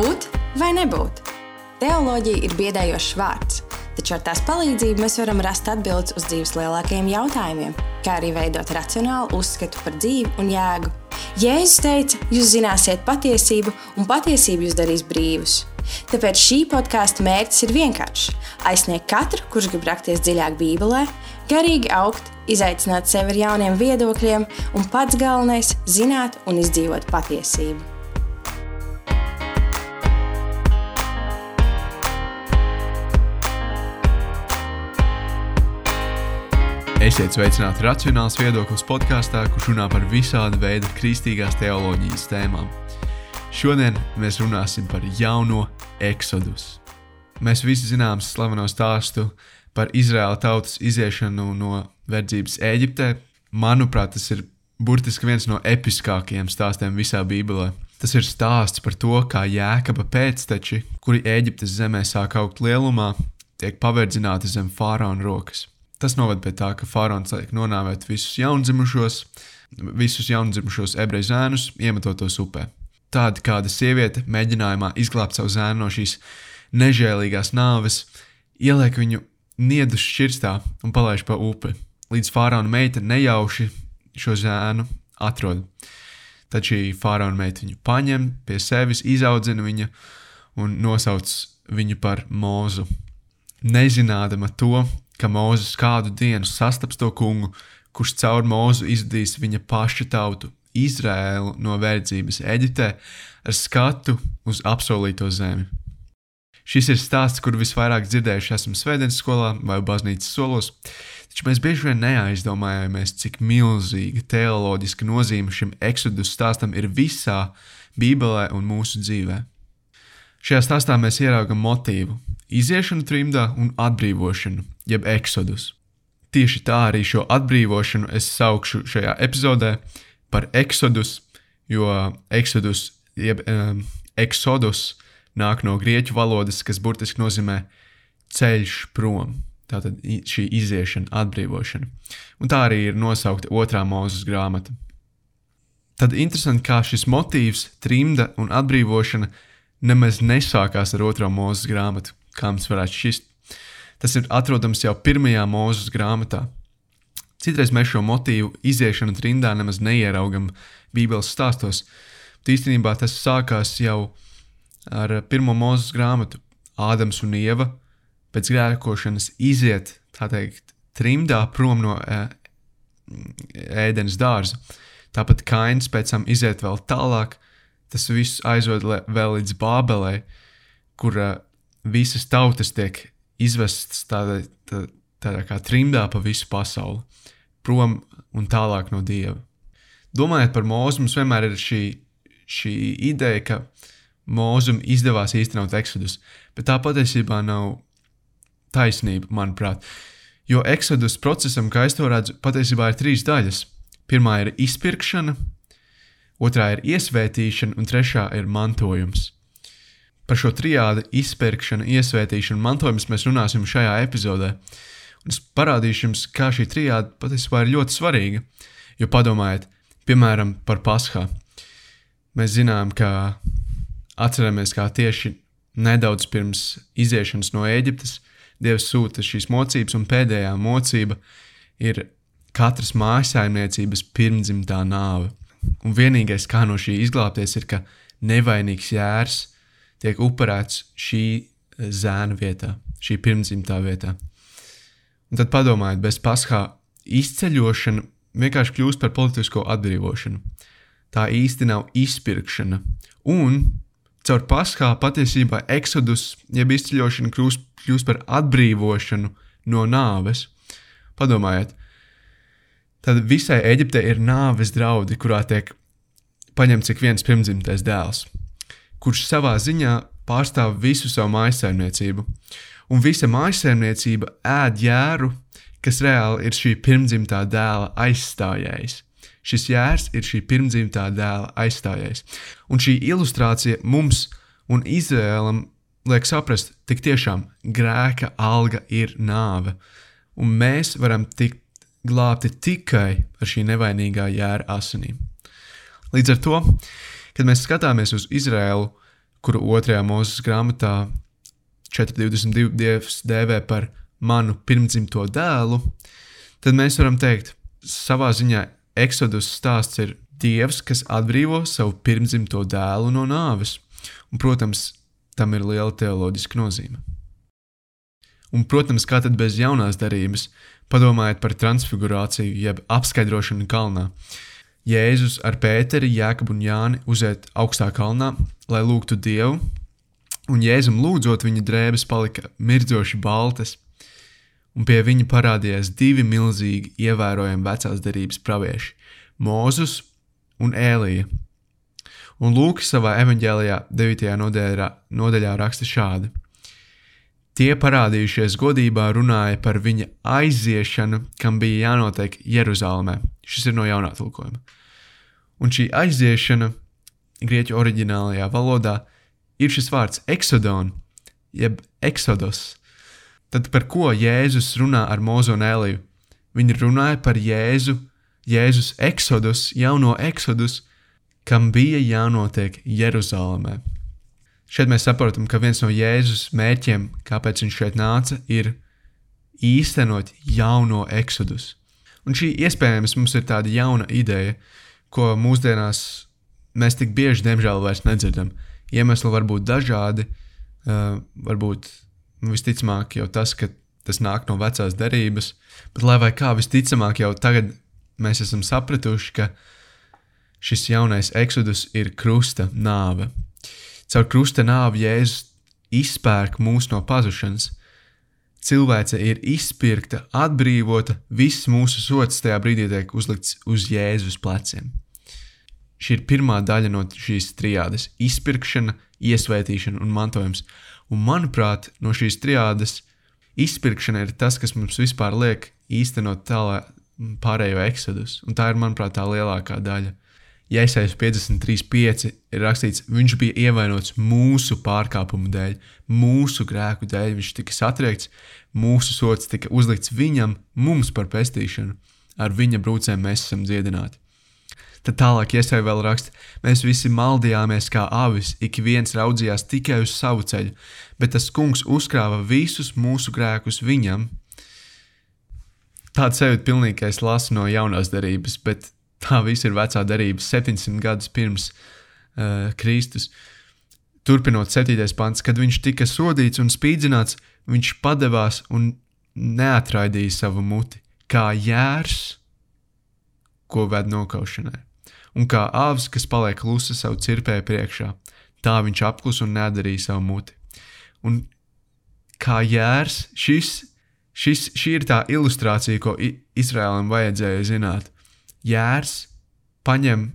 Būt vai nebūt? Teoloģija ir biedējošs vārds, taču ar tās palīdzību mēs varam rast atbildes uz dzīves lielākajiem jautājumiem, kā arī veidot racionālu uzskatu par dzīvi un jēgu. Jēzus teica, jūs zināsiet patiesību, un patiesība jūs darīs brīvus. Tāpēc šī podkāstu mērķis ir vienkāršs - aizsniegt katru, kurš grib rakties dziļāk Bībelē, garīgi augt, izaicināt sevi ar jauniem viedokļiem, un pats galvenais - zināt un izdzīvot patiesību. Esiet sveicināti Racionāls viedoklis podkāstā, kurš runā par visādi veidu kristīgās teoloģijas tēmām. Šodien mēs runāsim par jauno eksodus. Mēs visi zinām slaveno stāstu par Izraēla tautas iziešanu no verdzības Eģiptē. Manuprāt, tas ir burtiski viens no episkākajiem stāstiem visā Bībelē. Tas ir stāsts par to, kā jēkaba pēcteči, kuri Eģiptes zemē sāk augt lielumā, tiek paverdzināti zem faraona rokas. Tas noved pie tā, ka faraons liek nonāvēt visus jaundzimušos, visus jaundzimušos ebreju zēnus, iemetot tos upē. Tāda kāda sieviete mēģinājumā izglābt savu zēnu no šīs nežēlīgās nāves, ieliek viņu niedus šķirstā un palaiž pa upi, līdz faraona meita nejauši šo zēnu atrod. Tad šī faraona meita viņu paņem pie sevis, izaudzina viņu un nosauc viņu par mūzu. Nezinādama to, ka Mozus kādu dienu sastaps to kungu, kurš caur mūzu izdīs viņa paša tautu, Izrēlu no verdzības Eģiptē, ar skatu uz apsolīto zemi. Šis ir stāsts, kur visvairāk dzirdējuši esam Svētdienas skolā vai baznīcas solos, taču mēs bieži vien neaizdomājamies, cik milzīga teoloģiska nozīme šim eksodus stāstam ir visā Bībelē un mūsu dzīvē. Šajā stāstā mēs ieraugam motīvu, iziešanu trimdā un atbrīvošanu, jeb eksodus. Tieši tā arī šo atbrīvošanu es saukšu šajā epizodē par eksodus, jo eksodus, jeb um, eksodus nāk no grieķu valodas, kas burtiski nozīmē ceļš prom. Tātad šī iziešana, atbrīvošana. Un tā arī ir nosaukta otrā mūzes grāmata. Tad interesanti, kā šis motīvs, trimda un atbrīvošana nemaz nesākās ar otro mūzes grāmatu, kā mums varētu šķist. Tas ir atrodams jau pirmajā mūzes grāmatā. Citreiz mēs šo motīvu iziešanu trindā nemaz neieraugam Bībeles stāstos, bet īstenībā tas sākās jau ar pirmo mūzes grāmatu. Ādams un Ieva pēc grēkošanas iziet, tā teikt, trimdā prom no ē, ēdienas dārza. Tāpat Kains pēc tam iziet vēl tālāk, tas viss aizved vēl līdz Bābelē, kur uh, visas tautas tiek izvestas tādā, tā, tādā kā trimdā pa visu pasauli, prom un tālāk no dieva. Domājot par mūzu, mums vienmēr ir šī, šī ideja, ka mūzum izdevās īstenot eksodus, bet tā patiesībā nav taisnība, manuprāt. Jo eksodus procesam, kā es to redzu, patiesībā ir trīs daļas. Pirmā ir izpirkšana, otrā ir iesvētīšana, un trešā ir mantojums. Par šo trijādi izpērkšanu, iesvētīšanu un mantojumu mēs runāsim šajā epizodē. Un es parādīšu jums, kā šī trijādi patiesībā ir ļoti svarīga. Jo padomājiet, piemēram, par Paskā. Mēs zinām, ka atceramies, kā tieši nedaudz pirms iziešanas no Eģiptes Dievs sūta šīs mocības, un pēdējā mocība ir katras mājsaimniecības pirmdzimtā nāve. Un vienīgais, kā no šī izglābties, ir, ka nevainīgs jērs tiek upurēts šī eh, zēna vietā, šī pirmdzimtā vietā. Un tad padomājiet, bez paskā izceļošana vienkārši kļūst par politisko atbrīvošanu. Tā īsti nav izpirkšana. Un caur paskā patiesībā eksodus, jeb izceļošana kļūst, kļūst par atbrīvošanu no nāves. Padomājiet, tad visai Eģiptei ir nāves draudi, kurā tiek paņemts ik viens pirmdzimtais dēls kurš savā ziņā pārstāv visu savu mājsaimniecību. Un visa mājsaimniecība ēd jēru, kas reāli ir šī pirmdzimtā dēla aizstājējs. Šis jērs ir šī pirmdzimtā dēla aizstājējs. Un šī ilustrācija mums un Izrēlam liek saprast, tik tiešām grēka alga ir nāve, un mēs varam tikt glābti tikai ar šī nevainīgā jēra asinīm. Līdz ar to Kad mēs skatāmies uz Izraēlu, kuru otrajā mūzes grāmatā 422 dievs dēvē par manu pirmdzimto dēlu, tad mēs varam teikt, savā ziņā Exodus stāsts ir dievs, kas atbrīvo savu pirmdzimto dēlu no nāves. Un, protams, tam ir liela teoloģiska nozīme. Un, protams, kā tad bez jaunās darības, padomājiet par transfigurāciju, jeb apskaidrošanu kalnā. Jēzus ar Pēteri, Jēkabu un Jāni uziet augstā kalnā, lai lūgtu Dievu, un Jēzum lūdzot, viņa drēbes palika mirdzoši baltas, un pie viņa parādījās divi milzīgi, ievērojami vecās derības pravieši - Mūzus un Ēlija. Un Lūks savā evanģēlijā 9. nodaļā, nodaļā raksta šādi: Tie parādījušies godībā runāja par viņa aiziešanu, kam bija jānotiek Jeruzalemē. Šis ir no jaunā tulkojuma. Un šī aiziešana grieķu oriģinālajā valodā ir šis vārds exodon, jeb exodus. Tad par ko Jēzus runā ar Mozu un Eliju? Viņi runāja par Jēzu, Jēzus eksodus, jauno eksodus, kam bija jānotiek Jeruzalemē. Šeit mēs saprotam, ka viens no Jēzus mērķiem, kāpēc viņš šeit nāca, ir īstenot jauno eksodus. Un šī iespējams mums ir tāda jauna ideja, ko mūsdienās mēs tik bieži, diemžēl, vairs nedzirdam. Iemesli var būt dažādi, uh, varbūt visticamāk, jau tas, ka tas nāk no vecās derības, bet lai vai kā, visticamāk, jau tagad mēs esam sapratuši, ka šis jaunais eksodus ir krusta nāve. Caur krusta nāvi Jēzus izpērk mūs no pazušanas. Cilvēce ir izpirkta, atbrīvota, viss mūsu sots tajā brīdī tiek uzlikts uz Jēzus pleciem. Šī ir pirmā daļa no šīs trijādes - izpirkšana, iesvētīšana un mantojums. Un, manuprāt, no šīs triādes izpirkšana ir tas, kas mums vispār liek īstenot tālāk pārējo eksodus. Un tā ir, manuprāt, tā lielākā daļa. Ja Iesaistīts 53.5 ir rakstīts, viņš bija ievainots mūsu pārkāpumu dēļ, mūsu grēku dēļ. Viņš tika satriekts, mūsu sots tika uzlikts viņam, mums par pestīšanu. Ar viņa brūcēm mēs esam dziedināti. Tad tālāk iesēja vēl raksts, mēs visi maldījāmies kā avis, ik viens raudzījās tikai uz savu ceļu, bet tas kungs uzkrāja visus mūsu grēkus viņam. Tāds sajūta pilnīgi, es lasu no jaunās derības, bet tā viss ir vecā derība 700 gadus pirms uh, Kristus. Turpinot 7. pants, kad viņš tika sodīts un spīdzināts, viņš padevās un neatraidīja savu muti, kā jērs, ko ved nokaušanai un kā āvis, kas paliek klusa savu cirpēju priekšā, tā viņš apklus un nedarīja savu muti. Un kā jērs, šis, šis, šī ir tā ilustrācija, ko Izrēlam vajadzēja zināt. Jērs paņem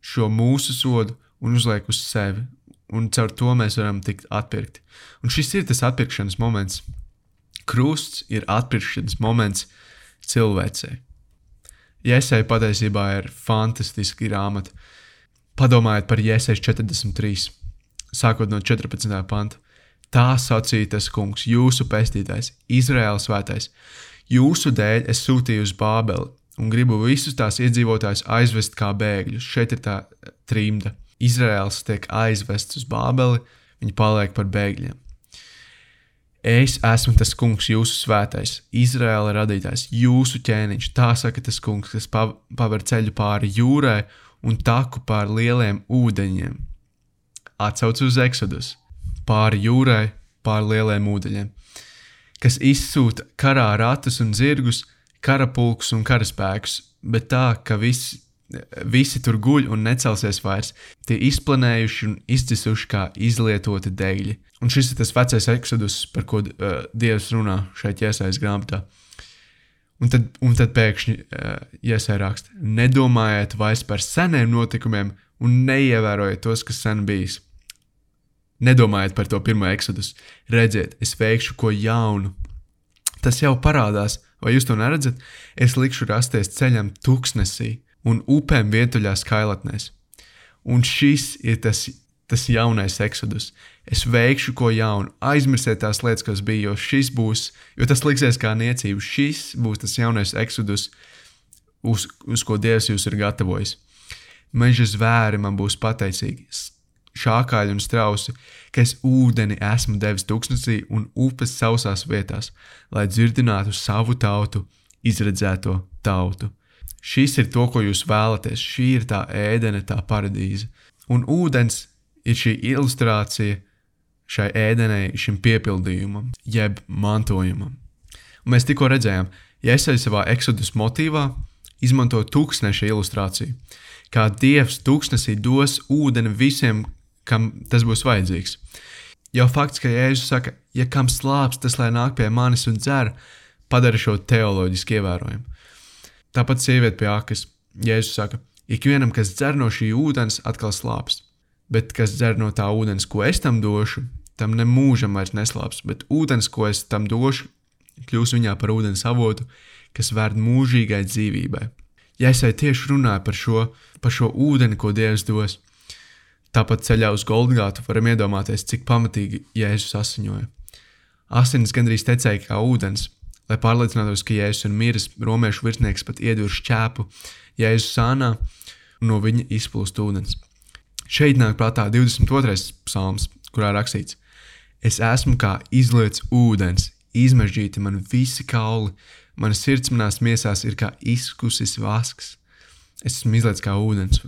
šo mūsu sodu un uzliek uz sevi, un caur to mēs varam tikt atpirkti. Un šis ir tas atpirkšanas moments. Krusts ir atpirkšanas moments cilvēcei. Jēsai patiesībā ir fantastiski grāmata. Padomājiet par Jēsai 43, sākot no 14. panta. Tā sacīja tas kungs, jūsu pestītājs, Izraēlas svētais. Jūsu dēļ es sūtīju uz Bābeli un gribu visus tās iedzīvotājus aizvest kā bēgļus. Šeit ir tā trimda. Izraēls tiek aizvests uz Bābeli, viņi paliek par bēgļiem. Es esmu tas kungs, jūsu svētais, Izraēla radītājs, jūsu ķēniņš. Tā saka tas kungs, kas paver ceļu pāri jūrai un taku pāri lieliem ūdeņiem. Atcauc uz Exodus, pāri jūrai, pāri lieliem ūdeņiem, kas izsūta karā ratus un zirgus, karapulkus un karaspēkus, bet tā, ka visi visi tur guļ un necelsies vairs. Tie izplanējuši un izdzisuši kā izlietoti degļi. Un šis ir tas vecais eksodus, par ko uh, Dievs runā šeit iesaistīts grāmatā. Un tad, un tad pēkšņi uh, iesaistīts Nedomājiet vairs par seniem notikumiem un neievērojiet tos, kas sen bijis. Nedomājiet par to pirmo eksodus. Redziet, es veikšu ko jaunu. Tas jau parādās, vai jūs to neredzat? Es likšu rasties ceļam tuksnesī un upēm vietuļās kailatnēs. Un šis ir tas, tas jaunais eksodus. Es veikšu ko jaunu, aizmirstiet tās lietas, kas bija, jo šis būs, jo tas liksies kā niecība. Šis būs tas jaunais eksodus, uz, uz ko Dievs jūs ir gatavojis. Meža zvēri man būs pateicīgi. Šākāļi un strausi, ka es ūdeni esmu devis tuksnesī un upes sausās vietās, lai dzirdinātu savu tautu, izredzēto tautu. Šis ir to, ko jūs vēlaties. Šī ir tā ēdene, tā paradīze. Un ūdens ir šī ilustrācija šai ēdenei, šim piepildījumam, jeb mantojumam. Un mēs tikko redzējām, ja es eju savā eksodus motīvā, izmanto tūkstneša ilustrāciju, kā Dievs tūkstnesī dos ūdeni visiem, kam tas būs vajadzīgs. Jau fakts, ka Jēzus saka, ja kam slāpst, tas lai nāk pie manis un dzer, padara šo teoloģiski ievērojumu. Tāpat sieviete pie akas, Jēzus saka, ikvienam, kas dzer no šī ūdens, atkal slāpst, bet kas dzer no tā ūdens, ko es tam došu, tam ne mūžam vairs neslāps, bet ūdens, ko es tam došu, kļūs viņā par ūdens avotu, kas vērt mūžīgai dzīvībai. Ja es tieši runāju par šo, par šo ūdeni, ko Dievs dos, tāpat ceļā uz Goldgātu varam iedomāties, cik pamatīgi Jēzus asiņoja. Asinis gandrīz tecēja kā ūdens, lai pārliecinātos, ka Jēzus ir miris, romiešu virsnieks pat iedur šķēpu Jēzus sānā un no viņa izplūst ūdens. Šeit nāk prātā 22. psalms, kurā rakstīts: Es esmu kā izlietas ūdens, izmežģīti man visi kauli, mana sirds manās miesās ir kā izkusis vasks. Es esmu izlaists kā ūdens.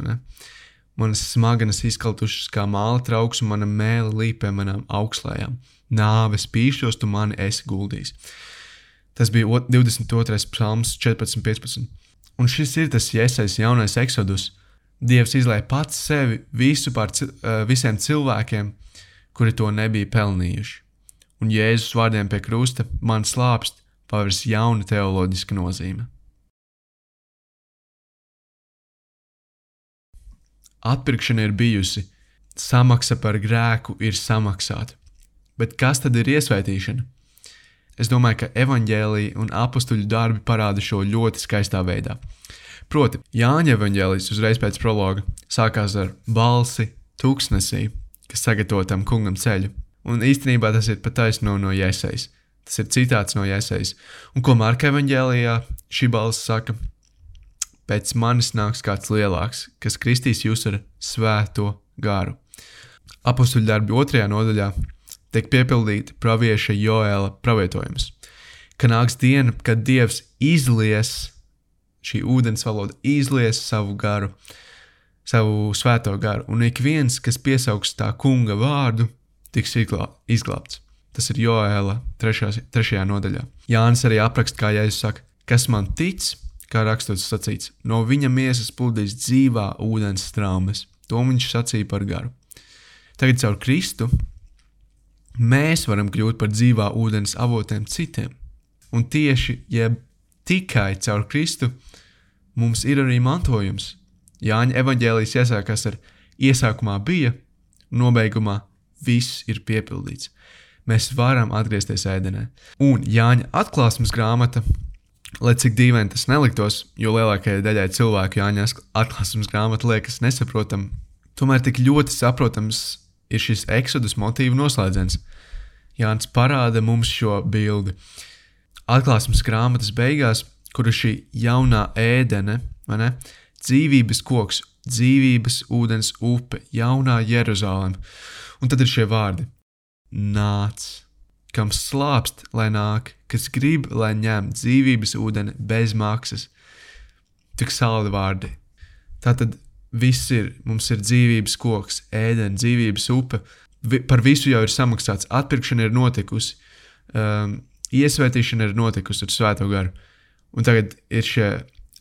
Manas smadzenes izkaltušas kā māla trauks, un mana mēlē līp pie manām augslējām. Nāves pīšos, tu mani esi guldījis. Tas bija 22. psalms, 14, 15. Un šis ir tas iesais jaunais eksodus. Dievs izlaiž pats sevi visu par eh, visiem cilvēkiem, kuri to nebija pelnījuši un Jēzus vārdiem pie krusta man slāpst pavērs jauna teoloģiska nozīme. Atpirkšana ir bijusi, samaksa par grēku ir samaksāta. Bet kas tad ir iesvētīšana? Es domāju, ka evanģēlīja un apakstuļu darbi parāda šo ļoti skaistā veidā. Proti, Jāņa evanģēlijas uzreiz pēc prologa sākās ar balsi tūkstnesī, kas sagatavo tam kungam ceļu. Un īstenībā tas ir pataisno no Jēzus. Tas ir citāts no Jēzus. Un ko Marka evanģēlijā šī balss saka? Pēc manis nāks kāds lielāks, kas kristīs jūs ar svēto garu. Apostuļu darbi otrajā nodaļā tiek piepildīta pravieša Joēla pravietojums, ka nāks diena, kad Dievs izlies šī ūdens valoda, izlies savu garu, savu svēto garu, un ik viens, kas piesaugs tā kunga vārdu, tiks izglābts. Tas ir Joēla 3. nodaļā. Jānis arī apraksta, kā Jēzus saka, kas man tic, kā rakstos sacīts, no viņa miesas plūdīs dzīvā ūdens strāmes. To viņš sacīja par garu. Tagad caur Kristu mēs varam kļūt par dzīvā ūdens avotiem citiem. Un tieši, jeb tikai caur Kristu, mums ir arī mantojums. Jāņa evanģēlijas iesākās ar iesākumā bija, nobeigumā viss ir piepildīts. Mēs varam atgriezties ēdenē. Un Jāņa atklāsmes grāmata, lai cik dīvaini tas neliktos, jo lielākajai daļai cilvēku Jāņa atklāsmes grāmata liekas nesaprotama, tomēr tik ļoti saprotams ir šis eksodus motīvu noslēdziens. Jānis parāda mums šo bildi. Atklāsmes grāmatas beigās, kur ir šī jaunā ēdene, ne, dzīvības koks, dzīvības ūdens upe, jaunā Jeruzaleme. Un tad ir šie vārdi: Nāc, kam slāpst, lai nāk, kas grib, lai ņem dzīvības ūdeni bez maksas. Tik saldi vārdi. Tā tad viss ir, mums ir dzīvības koks, ēdienas, dzīvības upe. Vi, par visu jau ir samaksāts, atpirkšana ir notikusi, um, iesvētīšana ir notikusi ar Svēto garu. Un tagad ir šie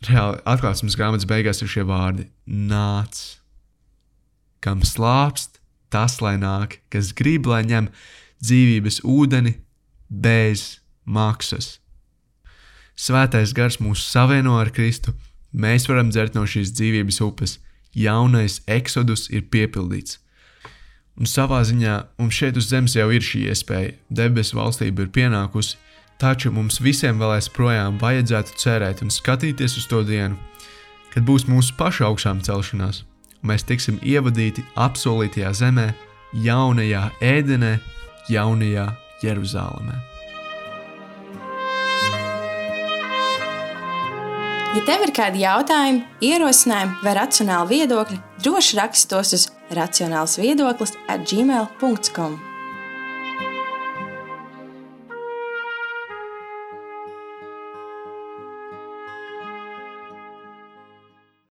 reāli atklāsmes grāmatas beigās ir šie vārdi: Nāc, kam slāpst, tas lai nāk, kas grib, lai ņem dzīvības ūdeni bez maksas. Svētais gars mūs savieno ar Kristu, mēs varam dzert no šīs dzīvības upes. Jaunais eksodus ir piepildīts. Un savā ziņā mums šeit uz zemes jau ir šī iespēja, debesu valstība ir pienākusi, taču mums visiem vēl aizprojām vajadzētu cerēt un skatīties uz to dienu, kad būs mūsu pašu augšām celšanās mēs tiksim ievadīti apsolītajā zemē, jaunajā ēdenē, jaunajā Jeruzalemē. Ja tev ir kādi jautājumi, ierosinājumi vai racionāli viedokļi, droši raksti tos uz racionāls viedoklis at gmail.com.